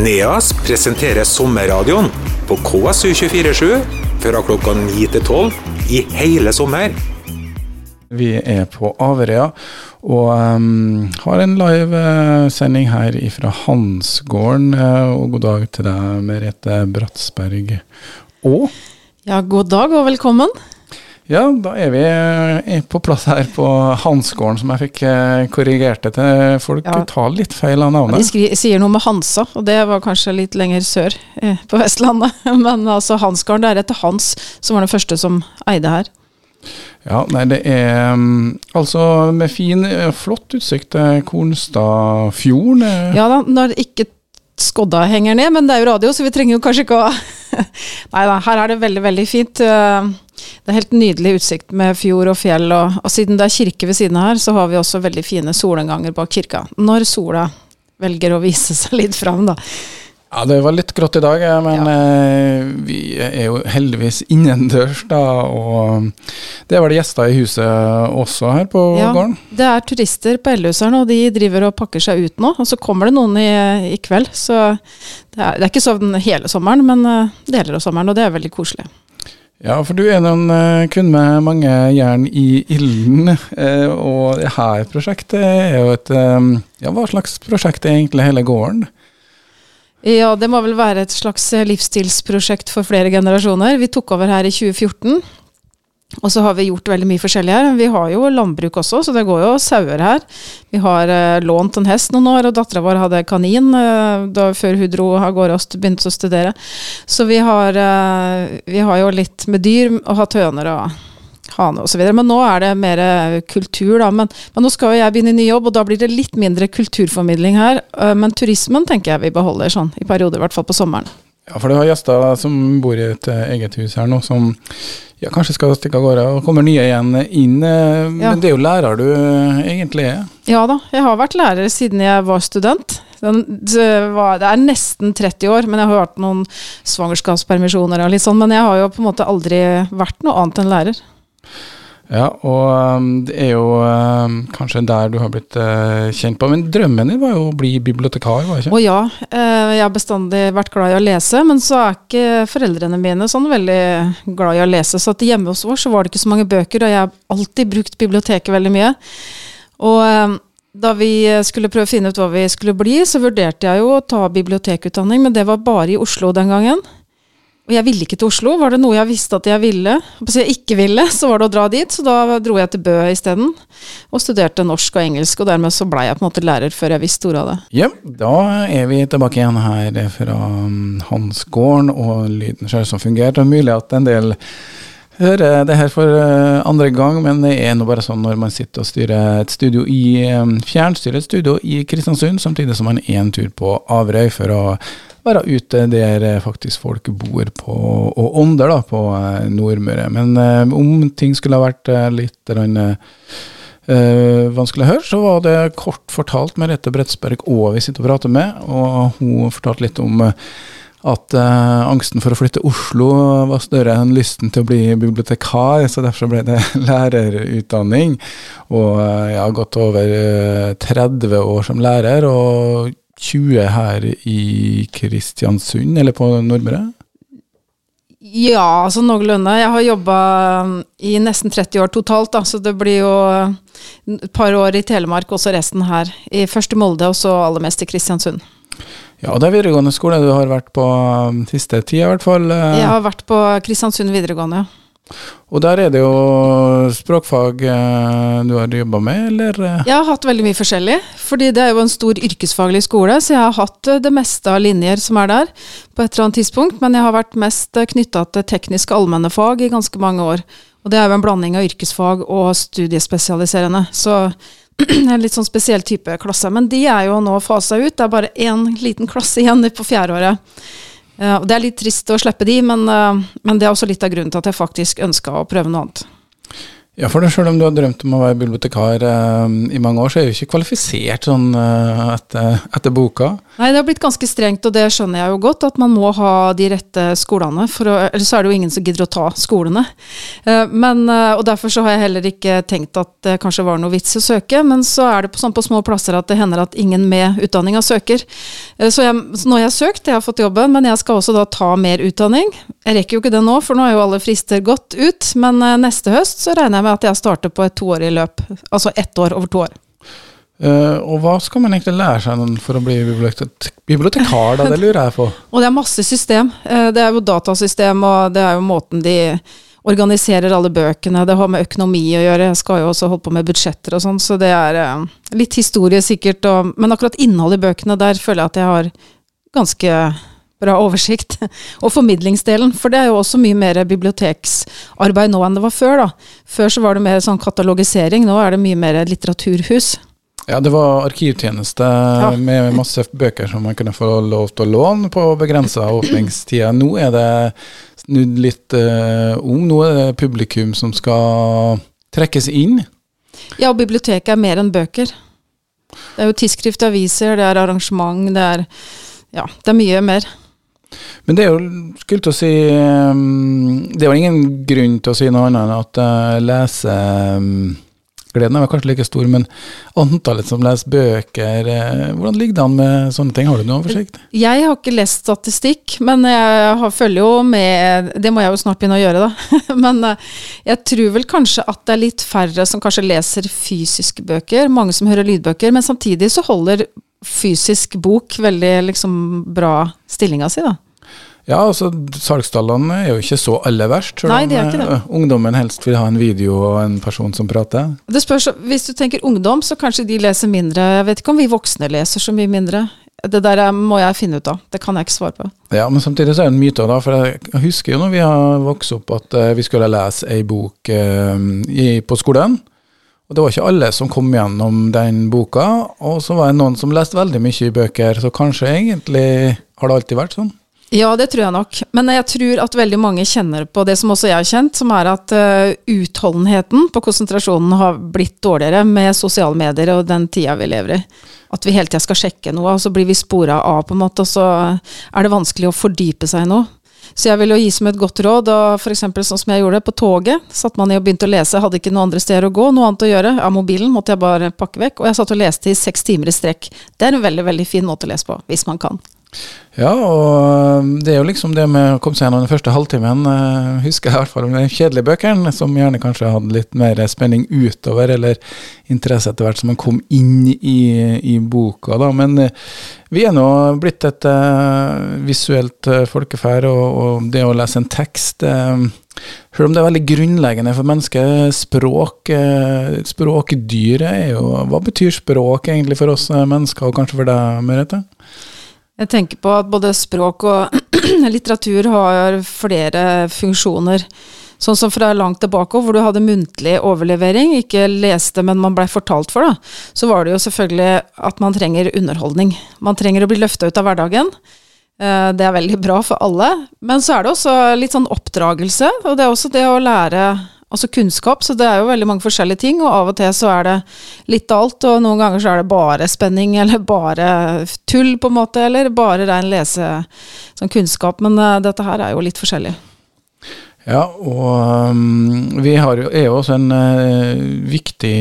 NEAS presenterer sommerradioen på KSU247 fra klokka 9 til 12 i hele sommer. Vi er på Averøya og um, har en livesending her fra Hansgården. Uh, og god dag til deg, Merete Bratsberg. Og Ja, god dag og velkommen. Ja, da er vi er på plass her på Hansgården, som jeg fikk uh, korrigert det til folk. Ja. Tar litt feil av navnet. de sier noe med Hansa, og det var kanskje litt lenger sør eh, på Vestlandet. Men altså Hansgården, det er etter Hans, som var den første som eide her. Ja, nei, det er um, altså med fin, flott utsikt til Kornstadfjorden. Ja da, når ikke skodda henger ned, men det er jo radio, så vi trenger jo kanskje ikke å Nei da, her er det veldig, veldig fint. Eh, Det er helt nydelig utsikt med fjord og fjell, og, og siden det er kirke ved siden her, så har vi også veldig fine solnedganger bak kirka. Når sola velger å vise seg litt fram, da. Ja, det var litt grått i dag, eh, men eh, vi er jo heldigvis innendørs, da. Og det er vel gjester i huset også her på Ja. gården? Det er turister på Ellehuset og de driver og pakker seg ut nå. Og så kommer det noen i, i kveld. Så det er, det er ikke sånn hele sommeren, men eh, deler av sommeren, og det er veldig koselig. Ja, for du er en kvinne med mange jern i ilden. eh, Og det her prosjektet er jo et eh, Ja, hva slags prosjekt er egentlig hele gården? Ja, det må vel være et slags eh, livsstilsprosjekt for flere generasjoner. Vi tok over her i 2014. Og så har vi gjort veldig mye forskjellig her. Vi har jo landbruk også, så det går jo sauer her. Vi har eh, lånt en hest noen år, og dattera vår hadde kanin eh, da, før hun dro av gårde og begynte å studere. Så vi har, eh, vi har jo litt med dyr, og hatt høner og hane osv. Men nå er det mer eh, kultur, da. Men, men nå skal jo jeg begynne i ny jobb, og da blir det litt mindre kulturformidling her. Eh, Men turismen tenker jeg vi beholder sånn, i perioder, i hvert fall på sommeren. Ja, for du har gjester som bor i et eh, eget hus her nå, som ja, kanskje skal stikke av gårde, og kommer nye igjen inn. Men Ja. Det er jo lærer du eh, egentlig er. Ja da, jeg har vært lærer siden jeg var student. Det, det er nesten 30 år, men jeg har hatt noen svangerskapspermisjoner og litt sånn. Men jeg har jo på en måte aldri vært noe annet enn lærer. Ja, og um, det er jo um, kanskje der du har blitt uh, kjent på. Men drømmen din var jo å bli bibliotekar, var det ikke? Å ja, eh, jeg har bestandig vært glad i å lese, men så er ikke foreldrene mine sånn veldig glad i å lese. Så at hjemme hos oss var det ikke så mange bøker, og jeg har alltid brukt biblioteket veldig mye. Og eh, da vi skulle prøve å finne ut hva vi skulle bli, så vurderte jeg jo å ta bibliotekutdanning, men det var bare i Oslo den gangen. Og jeg ville ikke til Oslo. Var det noe jeg visste at jeg ville, hvis jeg ikke ville, så var det å dra dit. Så da dro jeg til Bø isteden, og studerte norsk og engelsk. Og dermed så blei jeg på en måte lærer før jeg visste ordet av det. Ja, da er vi tilbake igjen her fra um, Hansgården, og lyden sjøl som fungerte. Og mulig at en del hører det her for uh, andre gang, men det er nå bare sånn når man sitter og styrer et studio i fjernstyret fjernstyrer et studio i Kristiansund, samtidig som man er en tur på Averøy for å være ute der eh, faktisk folk bor på, og ånder da, på eh, Nordmøre. Men eh, om ting skulle ha vært litt vanskelig å høre, så var det kort fortalt Merete Brettsberg og vi sitter og prater med, og hun fortalte litt om at eh, angsten for å flytte Oslo var større enn lysten til å bli bibliotekar, så derfor ble det lærerutdanning. Og eh, jeg har gått over eh, 30 år som lærer, og 20 her i Kristiansund, eller på Nordmøre. Ja, altså noenlunde. Jeg har jobba i nesten 30 år totalt, da, så det blir jo et par år i Telemark, og så resten her. I først i Molde, og så aller mest i Kristiansund. Ja, og det er videregående skole du har vært på um, siste tida, i hvert fall. eh. Jeg har vært på Kristiansund videregående, ja. Og der er det jo språkfag eh, du har jobba med, eller? eh? Jeg har hatt veldig mye forskjellig, fordi det er jo en stor yrkesfaglig skole, så jeg har hatt eh, det meste av linjer som er der på et eller annet tidspunkt, men jeg har vært mest knytta til tekniske allmenne fag i ganske mange år. Og det er jo en blanding av yrkesfag og studiespesialiserende, så en litt sånn spesiell type klasse. Men de er jo nå fasa ut, det er bare én liten klasse igjen på fjerdeåret. Ja, og det er litt trist å slippe de, men, eh, men det er også litt av grunnen til at jeg faktisk ønska å prøve noe annet. Ja, for det, selv om du har drømt om å være bibliotekar eh, i mange år, så er du ikke kvalifisert sånn eh, etter, etter, boka. Nei, det har blitt ganske strengt, og det skjønner jeg jo godt, at man må ha de rette skolene. For å, ellers er det jo ingen som gidder å ta skolene. Eh, men, eh, og derfor så har jeg heller ikke tenkt at det kanskje var noe vits å søke, men så er det på, sånn på små plasser at det hender at ingen med utdanninga søker. Eh, så, jeg, så nå har jeg søkt, jeg har fått jobben, men jeg skal også da ta mer utdanning. Jeg rekker jo ikke det nå, for nå er jo alle frister gått ut, men neste høst så regner jeg med med at jeg starter på et toårig løp. Altså ett år over to år. Uh, og hva skal man egentlig lære seg for å bli bibliotek bibliotekar, da? Det lurer jeg på. og det er masse system. Uh, det er jo datasystem, og det er jo måten de organiserer alle bøkene. Det har med økonomi å gjøre. Jeg skal jo også holde på med budsjetter og sånn, så det er uh, litt historie sikkert. Og, men akkurat innholdet i bøkene, der føler jeg at jeg har ganske bra oversikt. Og formidlingsdelen, for det er jo også mye mer biblioteksarbeid nå enn det var før. da. Før så var det mer sånn katalogisering, nå er det mye mer litteraturhus. Ja, det var arkivtjeneste ja. med masse bøker som man kunne få lov til å låne på begrensa åpningstida. Nå er det snudd litt uh, om. Nå er det publikum som skal trekkes inn. Ja, og biblioteket er mer enn bøker. Det er jo tidsskrift, aviser, det er arrangement, det er Ja, det er mye mer. Men det er jo skulle til å si um, Det er jo ingen grunn til å si noe annet enn at jeg leser gleden er kanskje like stor, men antallet som leser bøker, uh, hvordan ligger det an med sånne ting? Har du noe oversikt? Jeg har ikke lest statistikk, men jeg har, følger jo med Det må jeg jo snart begynne å gjøre, da. men uh, jeg tror vel kanskje at det er litt færre som kanskje leser fysiske bøker, mange som hører lydbøker, men samtidig så holder fysisk bok veldig liksom bra stillinga si, da. Ja, altså salgstallene er jo ikke så aller verst. Nei, de er ikke det. Uh, ungdommen helst vil ha en video og en person som prater. Det spørs, Hvis du tenker ungdom, så kanskje de leser mindre. Jeg vet ikke om vi voksne leser så mye mindre. Det der må jeg finne ut av. Det kan jeg ikke svare på. Ja, Men samtidig så er det en myte. da, for Jeg husker jo når vi har vokst opp at uh, vi skulle lese ei bok eh, i, på skolen. Og det var ikke alle som kom gjennom den boka, og så var det noen som leste veldig mye i bøker, så kanskje egentlig har det alltid vært sånn? Ja, det tror jeg nok. Men jeg tror at veldig mange kjenner på det som også jeg har kjent, som er at uh, utholdenheten på konsentrasjonen har blitt dårligere med sosiale medier og den tida vi lever i. At vi hele tida skal sjekke noe, og så blir vi spora av, på en måte, og så er det vanskelig å fordype seg i noe. Så jeg vil jo gi som et godt råd, og f.eks. sånn som jeg gjorde det, på toget. Satt man i og begynte å lese, hadde ikke noe andre steder å gå, noe annet å gjøre. Av mobilen måtte jeg bare pakke vekk, og jeg satt og leste i seks timer i strekk. Det er en veldig, veldig fin måte å lese på, hvis man kan. Ja, og um, det er jo liksom det med å komme seg gjennom den første halvtimen. Uh, husker jeg i hvert fall med de kjedelige bøkene, som gjerne kanskje hadde litt mer spenning utover, eller interesse etter hvert som man kom inn i, i boka. da, Men uh, vi er nå blitt et uh, visuelt uh, folkeferd, og, og, det å lese en tekst uh, selv om det er veldig grunnleggende for mennesket, språk, språkdyret er jo Hva betyr språk egentlig for oss mennesker, og kanskje for deg, Merete? Jeg tenker på at både språk og litteratur har flere funksjoner. Sånn som fra langt tilbake, hvor du hadde muntlig overlevering, ikke leste, men man blei fortalt for, da. Så var det jo selvfølgelig at man trenger underholdning. Man trenger å bli løfta ut av hverdagen. Eh, det er veldig bra for alle. Men så er det også litt sånn oppdragelse, og det er også det å lære altså kunnskap, så det er jo veldig mange forskjellige ting, og av og til så er det litt av alt, og noen ganger så er det bare spenning, eller bare tull, på en måte, eller bare rein lese sånn kunnskap, men uh, dette her er jo litt forskjellig. Ja, og um, vi jo, er jo også en uh, viktig,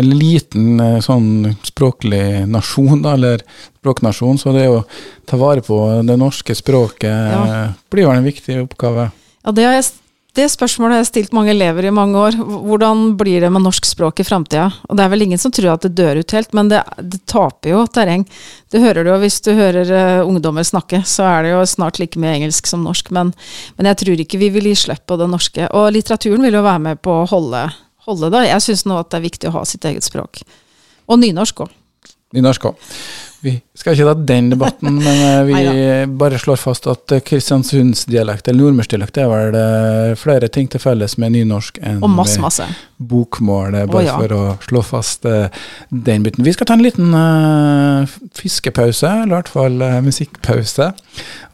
eller liten uh, sånn språklig nasjon, da, eller språknasjon, så det å ta vare på det norske språket ja. blir jo en viktig oppgave. Ja, det har jeg det spørsmålet har jeg stilt mange elever i mange år. Hvordan blir det med norsk språk i framtida? Og det er vel ingen som tror at det dør ut helt, men det, det taper jo terreng. Det hører du jo hvis du hører uh, ungdommer snakke, så er det jo snart like mye engelsk som norsk. Men, men, jeg tror ikke vi vil gi slipp på det norske. Og litteraturen vil jo være med på å holde, holde det. Jeg syns nå at det er viktig å ha sitt eget språk. Og nynorsk òg. Nynorsk òg. Vi skal ikke ta den debatten, men eh, vi bare slår fast at eh, Kristiansundsdialekt, eller nordmørsdialekt, er vel eh, flere ting til felles med nynorsk enn Og masse, masse. bokmål, bare oh, ja. for å slå fast den biten. Vi skal ta en liten uh, fiskepause, eller i hvert fall uh, musikkpause.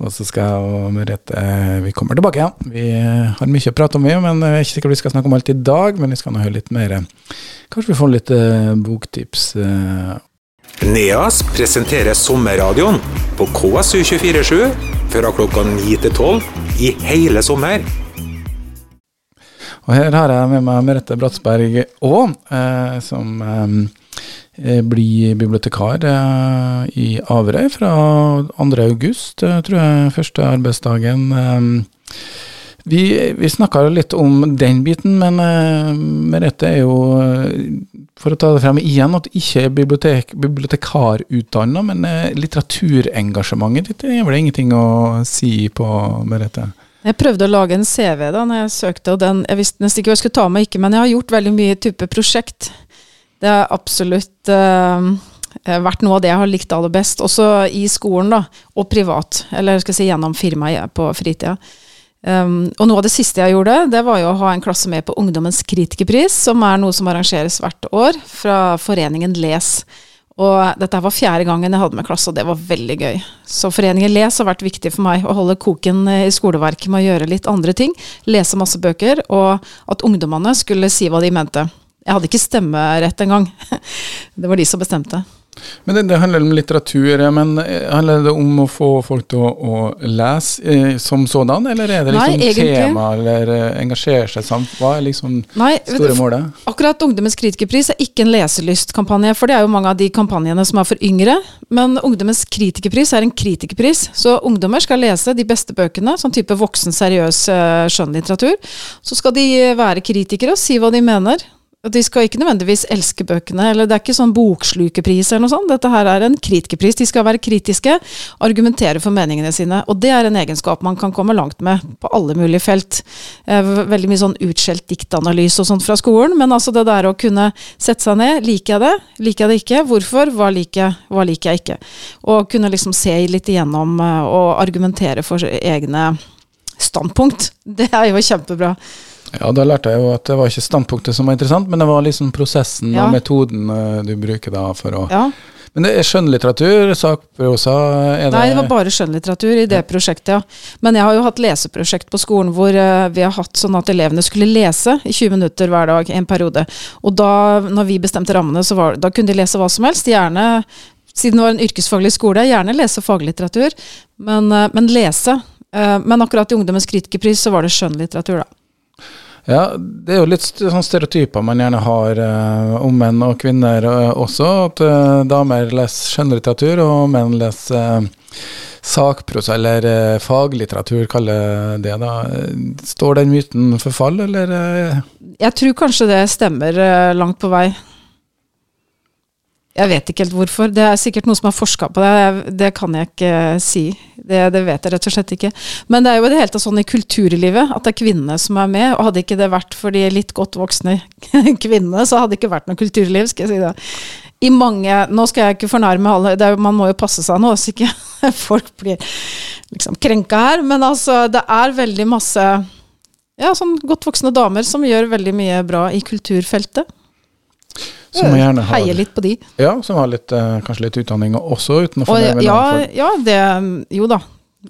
Og så skal Merete uh, Vi kommer tilbake igjen. Vi eh, har mye å prate om, vi, men jeg er ikke sikkert vi skal snakke om alt i dag. Men vi skal nå høre litt mer. Kanskje vi får litt boktips. eh, NEAS presenterer sommerradioen på KSU247 fra klokka 9 til 12 i hele sommer. Og her har jeg med meg Merete Bratsberg Aa, eh, som eh, blir bibliotekar eh, i Averøy fra 2. august, eh, tror jeg, første arbeidsdagen. Vi vi snakka litt om den biten, men eh, Merete er jo, eh, for å ta det frem igjen, at ikke er bibliotek, bibliotekarutdanna, men eh, litteraturengasjementet ditt er vel ingenting å si på, Merete? Jeg prøvde å lage en CV da når jeg søkte, og den, jeg visste nesten ikke hva jeg skulle ta med, ikke, men jeg har gjort veldig mye type prosjekt. Det har absolutt uh, vært noe av det jeg har likt aller best, også i skolen da, og privat, eller skal jeg si gjennom firmaet på fritida. Um, og noe av det siste jeg gjorde, det var jo å ha en klasse med på Ungdommens kritikerpris, som er noe som arrangeres hvert år fra foreningen Les. Og dette var fjerde gangen jeg hadde med klasse, og det var veldig gøy. Så Foreningen Les har vært viktig for meg, å holde koken i skoleverket med å gjøre litt andre ting. Lese masse bøker, og at ungdommene skulle si hva de mente. Jeg hadde ikke stemmerett engang. Det var de som bestemte. Men det, det handler om litteratur, men eh, handler det om å få folk til å, å lese eh, som sådan, eller er det liksom Nei, tema, eller eh, engasjere seg samt? Hva er liksom Nei, store målet? Akkurat Ungdommens kritikerpris er ikke en leselystkampanje, for det er jo mange av de kampanjene som er for yngre. Men Ungdommens kritikerpris er en kritikerpris, så ungdommer skal lese de beste bøkene, sånn type voksen, seriøs eh, skjønnlitteratur. Så skal de være kritikere og si hva de mener. De skal ikke nødvendigvis elske bøkene, eller det er ikke sånn bokslukerpris eller noe sånt. Dette her er en kritikerpris. De skal være kritiske, argumentere for meningene sine. Og det er en egenskap man kan komme langt med på alle mulige felt. Eh, Veldig mye sånn utskjelt diktanalyse og sånt fra skolen, men altså det der å kunne sette seg ned, liker jeg det, liker jeg det ikke, hvorfor, hva liker jeg, hva liker jeg ikke. Og kunne liksom se litt igjennom eh, og argumentere for egne standpunkt. Det er jo kjempebra. Ja, da lærte jeg jo at det var ikke standpunktet som var interessant, men det var liksom prosessen Ja. og metoden eh, du bruker da for å Ja. Men det er skjønnlitteratur, sakprosa, er det Nei, det var bare skjønnlitteratur i det prosjektet, ja. Men jeg har jo hatt leseprosjekt på skolen hvor eh, vi har hatt sånn at elevene skulle lese i 20 minutter hver dag en periode. Og da, når vi bestemte rammene, så var, da kunne de lese hva som helst. Gjerne, siden det var en yrkesfaglig skole, gjerne lese faglitteratur, men, eh, men lese. Men akkurat i Ungdommens kritikerpris så var det skjønnlitteratur, da. Ja, det er jo litt sånn stereotyper man gjerne har eh, om menn og kvinner eh, også. At eh, damer leser skjønnlitteratur, og menn leser eh, sakprosa, eller eh, faglitteratur, kaller det da. Står den myten for fall, eller? eh? Jeg tror kanskje det stemmer langt på vei. Jeg vet ikke helt hvorfor. Det er sikkert noen som har forska på det. Det kan jeg ikke eh, si. Det, det vet jeg rett og slett ikke. Men det er jo i det hele tatt sånn i kulturlivet at det er kvinnene som er med. Og hadde ikke det vært for de litt godt voksne kvinnene, så hadde det ikke vært noe kulturliv, skal jeg si det. I mange Nå skal jeg ikke fornærme alle, er, man må jo passe seg nå, så ikke folk blir liksom krenka her. Men altså, det er veldig masse ja, sånn godt voksne damer som gjør veldig mye bra i kulturfeltet. Som man gjerne har, Heier litt på de. ja, som har litt, eh, kanskje litt utdanning også, uten å Og, med ja, ja, det Jo da.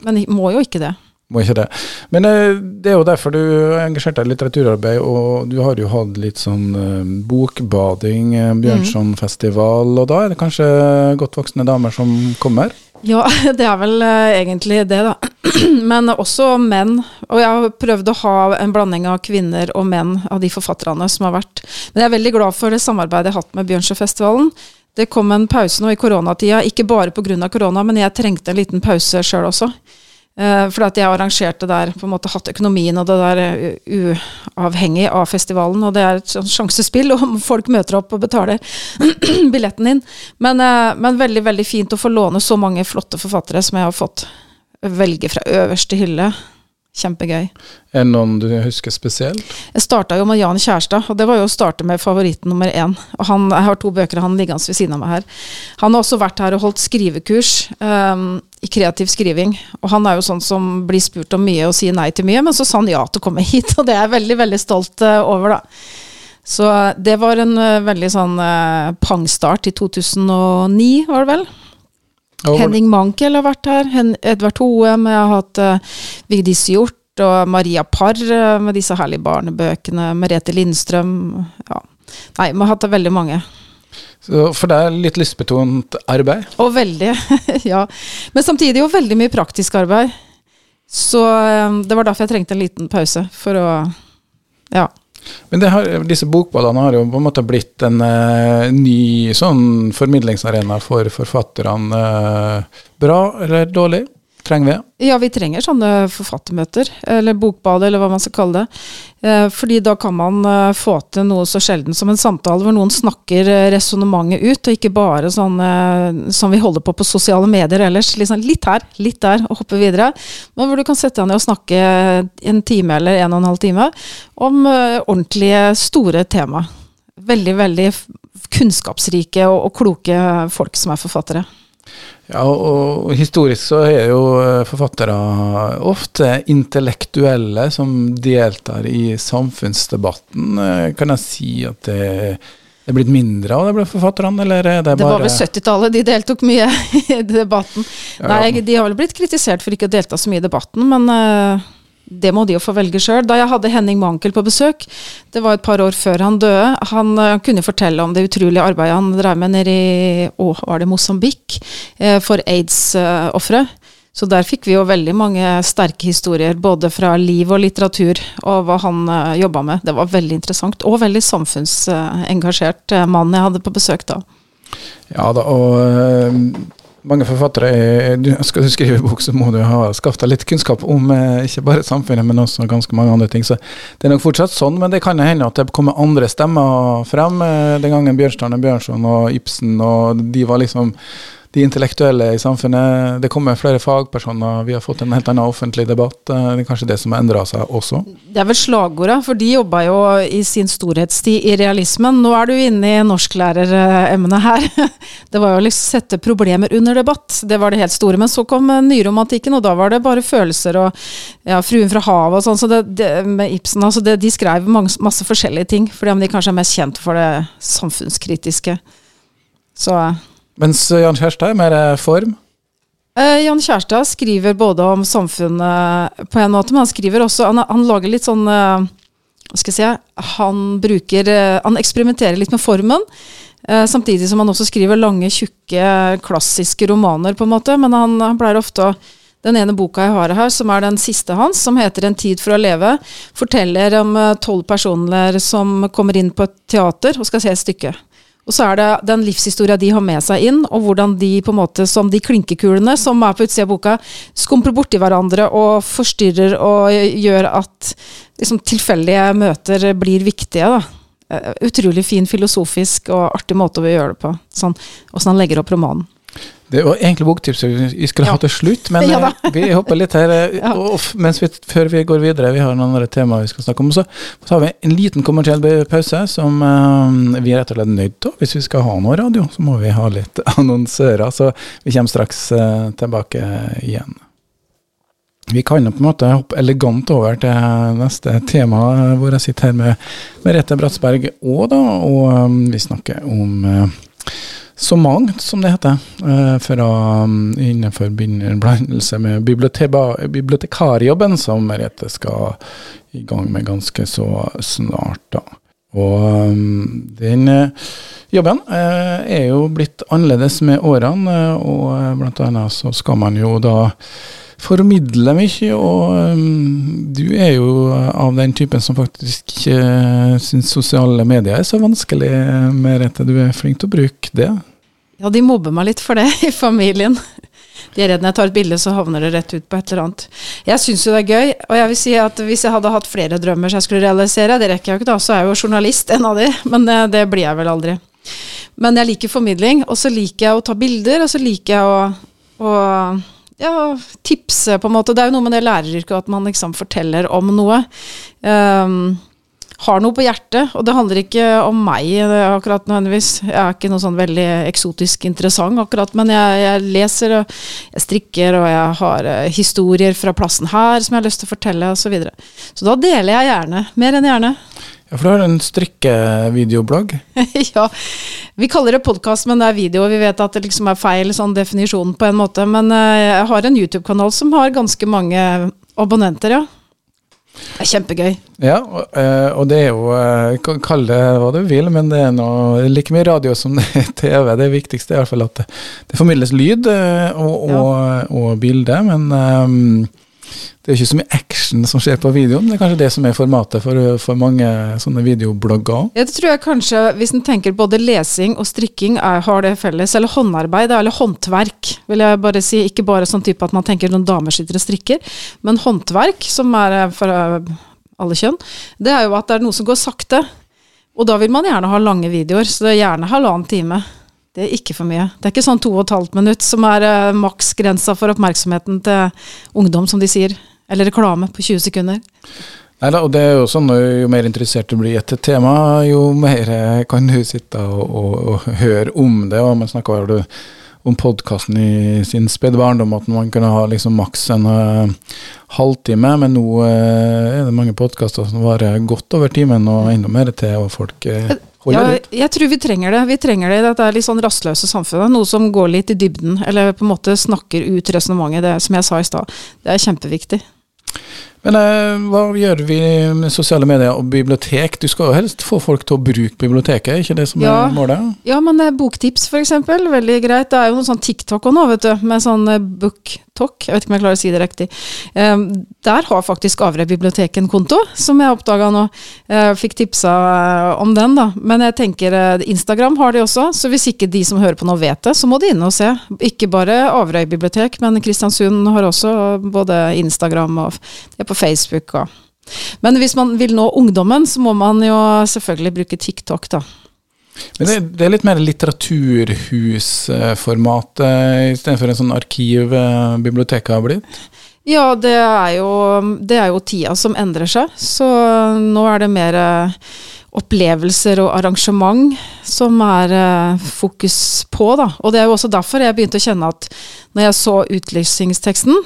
Men må jo ikke det. Må ikke det. Men eh, det er jo derfor du engasjerte engasjert deg i litteraturarbeid, og du har jo hatt litt sånn eh, bokbading, Bjørnsonfestival, mm. og da er det kanskje godt voksne damer som kommer? Ja, det er vel eh, egentlig det, da. Men også menn. Og jeg har prøvd å ha en blanding av kvinner og menn av de forfatterne som har vært. Men jeg er veldig glad for det samarbeidet jeg har hatt med Bjørnsjøfestivalen. Det kom en pause nå i koronatida, ikke bare pga. korona, men jeg trengte en liten pause sjøl også. Eh, fordi at jeg arrangerte der, på en måte hatt økonomien og det der eh, uavhengig av festivalen. Og det er et sjansespill om folk møter opp og betaler billetten din. Men, eh, men veldig, veldig fint å få låne så mange flotte forfattere som jeg har fått velge fra øverste hylle. Kjempegøy. Er det noen du husker spesielt? Jeg starta jo med Jan Kjærstad, og det var jo å starte med favoritten nummer én. Og han, jeg har to bøker han liggende ved siden av meg her. Han har også vært her og holdt skrivekurs um, i kreativ skriving. Og han er jo sånn som blir spurt om mye og sier nei til mye, men så sa han ja til å komme hit, og det er jeg veldig, veldig stolt uh, over, da. Så det var en uh, veldig sånn uh, pangstart i 2009, var det vel. Henning Mankel har vært her. Hen Edvard Hoem. Jeg har hatt uh, Vigdis Hjort og Maria Parr uh, med disse herlige barnebøkene. Merete Lindstrøm. Ja. Nei, vi har hatt veldig mange. Så for deg litt lystbetont arbeid? Og veldig, ja. Men samtidig jo veldig mye praktisk arbeid. Så eh, det var derfor jeg trengte en liten pause. For å Ja. Men har, disse bokballene har jo på en måte blitt en uh, ny sånn formidlingsarena for forfatterne. Uh, bra eller dårlig? Trenger vi? Ja, vi trenger sånne forfattermøter, eller bokbad, eller hva man skal kalle det. Eh, fordi da kan man eh, få til noe så sjelden som en samtale hvor noen snakker eh, resonnementet ut, og ikke bare sånn som vi holder på på sosiale medier ellers. Liksom litt her, litt der, og hoppe videre. Men hvor du kan sette deg ned og snakke en time eller en og en halv time om ordentlige, store tema. Veldig, veldig kunnskapsrike og, og kloke folk som er forfattere. Ja, og og historisk så er jo eh, forfattere ofte intellektuelle som deltar i samfunnsdebatten. Eh, Kan jeg si at det det er blitt mindre av det blant forfatterne, eller er det Det var vel 70-tallet de deltok mye i debatten. Ja. Nei, de har vel blitt kritisert for ikke å delta så mye i debatten, men eh, det må de jo få velge sjøl. Da jeg hadde Henning Mankel på besøk, det var et par år før han døde, han uh, kunne fortelle om det utrolige arbeidet han drev med nede i å, var det Mosambik uh, for aids-ofre. Så der fikk vi jo veldig mange sterke historier, både fra liv og litteratur, og hva han uh, jobba med. Det var veldig interessant, og veldig samfunnsengasjert mann jeg hadde på besøk da. Ja da, og eh, mange forfattere er- Skal du skrive bok, så må du ha skaffet litt kunnskap om eh, ikke bare samfunnet, men også ganske mange andre ting. Så det er nok fortsatt sånn, men det kan hende at det kommer andre stemmer frem. Eh, Den gangen Bjørnstjerne Bjørnson og Ibsen, og de var liksom de intellektuelle i samfunnet. Det kommer flere fagpersoner, vi har fått en helt annen offentlig debatt. Eh, Det er kanskje det som har endra seg også. Det er vel slagordet, for de jobba jo i sin storhetstid i realismen. Nå er du inne i norsklæreremnet her. Det var jo å liksom sette problemer under debatt, det var det helt store. Men så kom nyromantikken, og da var det bare følelser og ja, Fruen fra havet og sånn. Så det, det, med Ibsen, altså det, de skrev mange, masse forskjellige ting, fordi om de kanskje er mest kjent for det samfunnskritiske. Så Mens Jan Kjærstad er mer eh, form. Eh, Jan Kjærstad skriver både om samfunnet på en måte, men han skriver også Han, han lager litt sånn eh, skal jeg si Han bruker eh, Han eksperimenterer litt med formen. eh, samtidig som han også skriver lange, tjukke, klassiske romaner, på en måte. Men han, han pleier ofte å den ene boka jeg har her, som er den siste hans, som heter 'En tid for å leve', forteller om eh, tolv personer som kommer inn på et teater og skal se et stykke. Og så er det den livshistoria de har med seg inn, og hvordan de på en måte, som de klinkekulene som er på utsida av boka, skumper borti hverandre og forstyrrer og gjør at liksom, tilfeldige møter blir viktige. da. Eh, Utrolig fin filosofisk og artig måte å gjøre det på. Sånn, Åssen han legger opp romanen. Det var egentlig boktipset vi skulle Ja. ha til slutt, men Ja eh, vi hopper litt her. eh, Ja. og vi, før vi går videre, vi har noen andre temaer vi skal snakke om. Så tar vi en liten kommersiell pause som uh, vi er rett og slett nødt til. Hvis vi skal ha noe radio, så må vi ha litt annonsører. Så vi kommer straks uh, tilbake igjen. Vi kan på en måte hoppe elegant over til neste tema, hvor jeg sitter her med Merete Bratsberg og da, og um, vi snakker om uh, så mangt, som det heter, uh, fra um, innenfor blandelse med bibliotekarjobben, som Merete skal i gang med ganske så snart. da. Og um, den uh, jobben uh, er jo blitt annerledes med årene, og blant annet så skal man jo da formidle mye, og um, du er jo av den typen som faktisk ikke syns sosiale medier er så vanskelig, Merete. Du er flink til å bruke det. Ja, de mobber meg litt for det i familien. De er redd når jeg tar et bilde, så havner det rett ut på et eller annet. Jeg syns jo det er gøy, og jeg vil si at hvis jeg hadde hatt flere drømmer som jeg skulle realisere, det rekker jeg jo ikke da, så er jeg jo journalist, en av de, men det, det blir jeg vel aldri. Men jeg liker formidling, og så liker jeg å ta bilder, og så liker jeg å, å ja, tipse, på en måte. Det er jo noe med det læreryrket at man liksom forteller om noe. Um, har noe på hjertet, og det handler ikke om meg akkurat nødvendigvis. Jeg er ikke noe sånn veldig eksotisk interessant akkurat, men jeg, jeg leser og jeg strikker, og jeg har uh, historier fra plassen her som jeg har lyst til å fortelle, osv. Så, videre. så da deler jeg gjerne. Mer enn gjerne. Ja, For du har en strikkevideoblogg? ja, vi kaller det podkast, men det er video. Vi vet at det liksom er feil sånn definisjon på en måte. Men uh, jeg har en YouTube-kanal som har ganske mange abonnenter, ja. Det er kjempegøy. Ja, og, eh, og det er jo eh, Kall det hva du vil, men det er noe like mye radio som det er TV. Det viktigste er i hvert fall at det, det formidles lyd eh, og, og, ja. og bilde. Men um, det er ikke så mye action som skjer på videoen. Det er kanskje det som er formatet for, for mange sånne videoblogger Ja, det tror jeg kanskje, hvis en tenker både lesing og strikking er, har det felles, eller håndarbeid eller håndverk, vil jeg bare si. Ikke bare sånn type at man tenker noen damer sitter og strikker, men håndverk, som er eh, for eh, alle kjønn, det er jo at det er noe som går sakte. Og da vil man gjerne ha lange videoer, så det er gjerne halvannen time. Det er ikke for mye. Det er ikke sånn to og et halvt minutt som er uh, maksgrensa for oppmerksomheten til ungdom, som de sier. Eller reklame på 20 sekunder. Neida, og det er jo sånn jo mer interessert du blir i et tema, jo mer eh, kan du sitte og, og, og høre om det. og Man snakker jo om podkasten i sin spede barndom, at man kunne ha liksom maks en uh, halvtime, men nå uh, er det mange podkaster som varer godt over timen og enda mer til, og folk uh, ja, jeg tror vi trenger det. Vi trenger det i dette litt sånn rastløse samfunnet. Noe som går litt i dybden, eller på en måte snakker ut resonnementet, som jeg sa i stad. Det er kjempeviktig. Men eh, hva gjør vi med sosiale medier og bibliotek? Du skal jo helst få folk til å bruke biblioteket, ikke det som ja, er målet? Ja, men eh, boktips f.eks. Veldig greit. Det er jo noe sånn TikTok og nå, vet du, med sånn eh, booktalk. Jeg vet ikke om jeg klarer å si det riktig. Um, der har faktisk Averøy bibliotek en konto, som jeg oppdaga nå. Jeg fikk tipsa eh, om den, da. Men jeg tenker eh, Instagram har de også, så hvis ikke de som hører på nå vet det, så må de inn og se. Ikke bare Averøy bibliotek, men Kristiansund har også både Instagram og det på Facebook og Men hvis man vil nå ungdommen, så må man jo selvfølgelig bruke TikTok, da. Men det, det er litt mer litteraturhusformat uh, istedenfor en sånn arkiv biblioteket har blitt? Ja, det er, jo, det er, jo, tida som endrer seg. Så nå er det mer uh, opplevelser og arrangement som er uh, fokus på, da. Og det er jo også derfor jeg begynte å kjenne at når jeg så utlysningsteksten,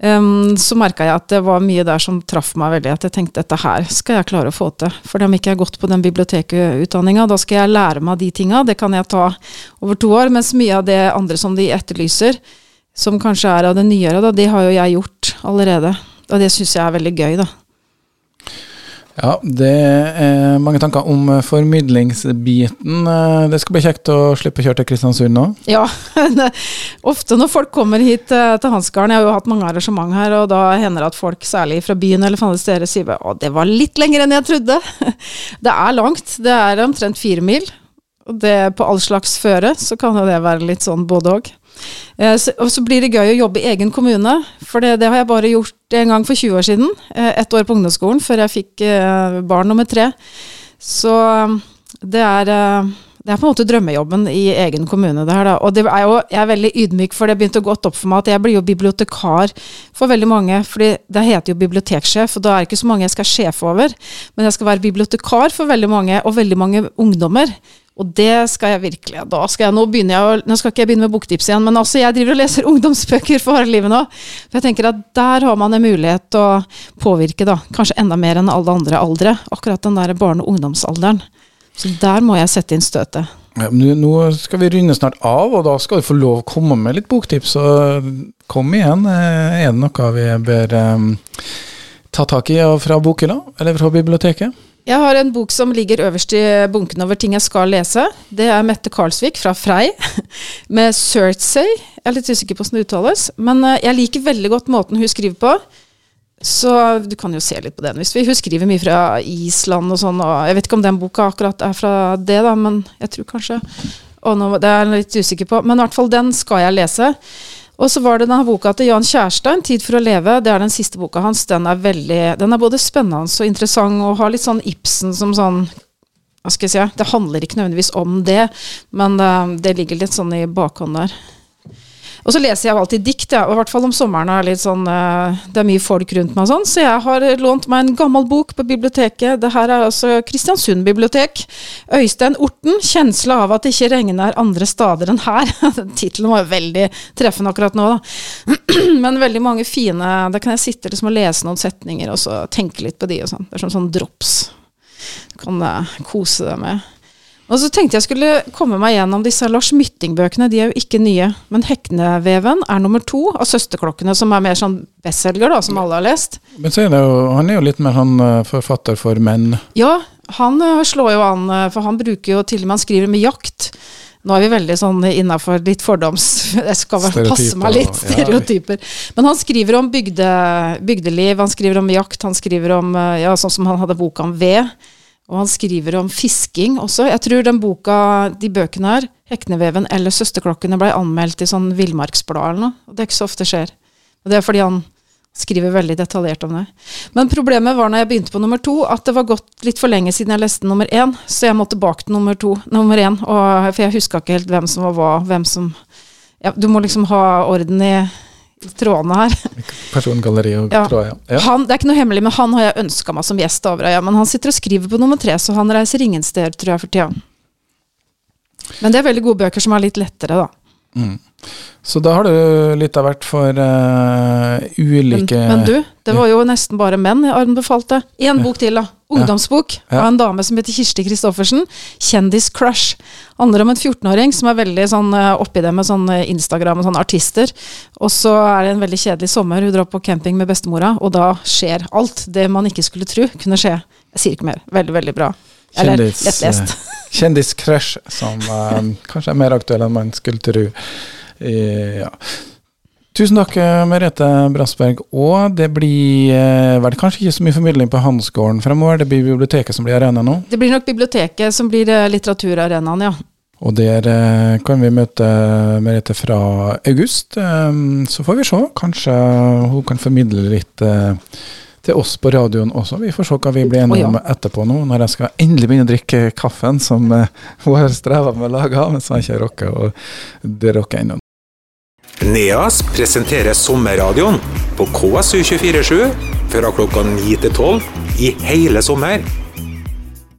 Um, så merka jeg at det var mye der som traff meg veldig. At jeg tenkte dette her skal jeg klare å få til. For om ikke jeg har gått på den bibliotekutdanninga, da skal jeg lære meg de tinga. Det kan jeg ta over to år. Mens mye av det andre som de etterlyser, som kanskje er av det nyere, da, det har jo jeg gjort allerede. Og det syns jeg er veldig gøy, da. Ja, det er mange tanker om formidlingsbiten. Eh, det skal bli kjekt å slippe å kjøre til Kristiansund nå? Ja, ofte når folk kommer hit eh, til Hansgarden, jeg har jo hatt mange arrangement her, og da hender det at folk, særlig fra byen eller fra andre steder, sier å det var litt lenger enn jeg trodde. Det er langt, det er omtrent fire mil. Og det på all slags føre, så kan jo det være litt sånn både òg. Eh, og så blir det gøy å jobbe i egen kommune, for det, det, har jeg bare gjort en gang for 20 år siden. Eh, ett år på ungdomsskolen før jeg fikk eh, barn nummer tre. Så det er, det er på en måte drømmejobben i egen kommune. det her da. Og det er jo, jeg er veldig ydmyk, for det begynte å gå opp for meg at jeg blir jo bibliotekar for veldig mange. fordi det heter jo biblioteksjef, og da er det ikke så mange jeg skal sjefe over. Men jeg skal være bibliotekar for veldig mange, og veldig mange ungdommer. Og det skal jeg virkelig. Da skal jeg, nå, jeg, nå skal ikke jeg begynne med boktips igjen, men altså jeg driver og leser ungdomsbøker for harde livet nå. For jeg tenker at der har man en mulighet til å påvirke, da. Kanskje enda mer enn alle andre aldre. Akkurat den der barne- og ungdomsalderen. Så der må jeg sette inn støtet. Ja, nå skal vi runde snart av, og da skal du få lov å komme med litt boktips. Så kom igjen. Eh, er det noe vi bør um, ta tak i fra bokhylla, eller fra biblioteket? Jeg har en bok som ligger øverst i bunken over ting jeg skal lese. Det er Mette Karlsvik fra Frei, med Surtsey. Jeg er litt usikker på hvordan det uttales. Men eh, jeg liker veldig godt måten hun skriver på. Så du kan jo se litt på den. Hvis vi, hun skriver mye fra Island og sånn, og jeg vet ikke om den boka akkurat er fra det, da, men jeg tror kanskje og nå, Det er jeg litt usikker på. Men i hvert fall den skal jeg lese. Og så var det denne boka til Jan Kjærstein, 'Tid for å leve'. Det er den siste boka hans. Den er, veldig, den er både spennende og interessant, og har litt sånn Ibsen som sånn Hva skal jeg si Det handler ikke nødvendigvis om det, men det, det ligger litt sånn i bakhånd der. Og så leser jeg alltid dikt, ja, i hvert fall om sommeren er litt sånn eh, Det er mye folk rundt meg sånn, så jeg har lånt meg en gammel bok på biblioteket. Det her er altså Kristiansund bibliotek. Øystein Orten, 'Kjensla av at det ikke regner andre stader enn her'. Tittelen var jo veldig treffende akkurat nå, da. Men veldig mange fine Da kan jeg sitte liksom og lese noen setninger og så tenke litt på de og sånn. Det er sånn, sånn drops. Du kan uh, kose deg med. Og så tenkte jeg skulle komme meg gjennom disse Lars Mytting-bøkene. De er jo ikke nye. Men 'Hekneveven' er nummer to av 'Søsterklokkene', som er mer sånn bestselger, da, som alle har lest. Men så er det jo, han er jo litt mer sånn eh, forfatter for menn. Ja, han uh, slår jo an, uh, for han bruker jo til og med Han skriver med jakt. Nå er vi veldig sånn innafor litt fordoms... Jeg skal vel passe meg litt, stereotyper. Men han skriver om bygde, bygdeliv, han skriver om jakt, han skriver om ja, sånn som han hadde boka om ved. Og han skriver om fisking også. Jeg tror den boka, de bøkene her, 'Hekneveven' eller 'Søsterklokkene', ble anmeldt i sånn Villmarksblad eller noe. Og det er ikke så ofte skjer. Og det er fordi han skriver veldig detaljert om det. Men problemet var når jeg begynte på nummer to, at det var gått litt for lenge siden jeg leste nummer én, så jeg måtte tilbake til nummer to, nummer én, og, for jeg huska ikke helt hvem som var hva, hvem som ja, Du må liksom ha orden i trådene her. Persongalleri og Ja. tråd, ja. ja. Han, det er ikke noe hemmelig, men han har jeg ønska meg som gjest. over Øya, Men han sitter og skriver på nummer tre, så han reiser ingen steder, tror jeg, for tida. Men det er veldig gode bøker som er litt lettere, da. Mm. Så da har du litt av hvert for uh, ulike men du, det var jo nesten bare menn jeg anbefalte. Én bok til, da. Ungdomsbok Ja. av en dame som heter Kirsti Christoffersen. 'Kjendiscrush'. Handler om en 14-åring som er veldig sånn eh, oppi det med sånn eh, Instagram og sånne artister. Og så er det en veldig kjedelig sommer. Hun drar på camping med bestemora, og da skjer alt det man ikke skulle tro kunne skje. Jeg sier ikke mer. Veldig, veldig bra. Eller lettlest. Kjendiscrush, som uh, kanskje er mer aktuell enn man skulle tro. Eh, ja. Tusen takk, eh, Merete Brassberg. Og det blir eh, vel kanskje ikke så mye formidling på Hansgården fremover. Det blir biblioteket som blir arena nå. Det blir nok biblioteket som blir litteraturarenaen, ja. Og der kan vi møte Merete fra august. Så får vi se. Kanskje hun kan formidle litt til oss på radioen også. Vi får se hva vi blir enige om etterpå nå, når jeg skal endelig begynne å drikke kaffen som hun har streva med å lage, men som jeg ikke rukket å rocker ennå. NEAS presenterer sommerradioen på KSU247 fra klokka 9 til 12 i hele sommer.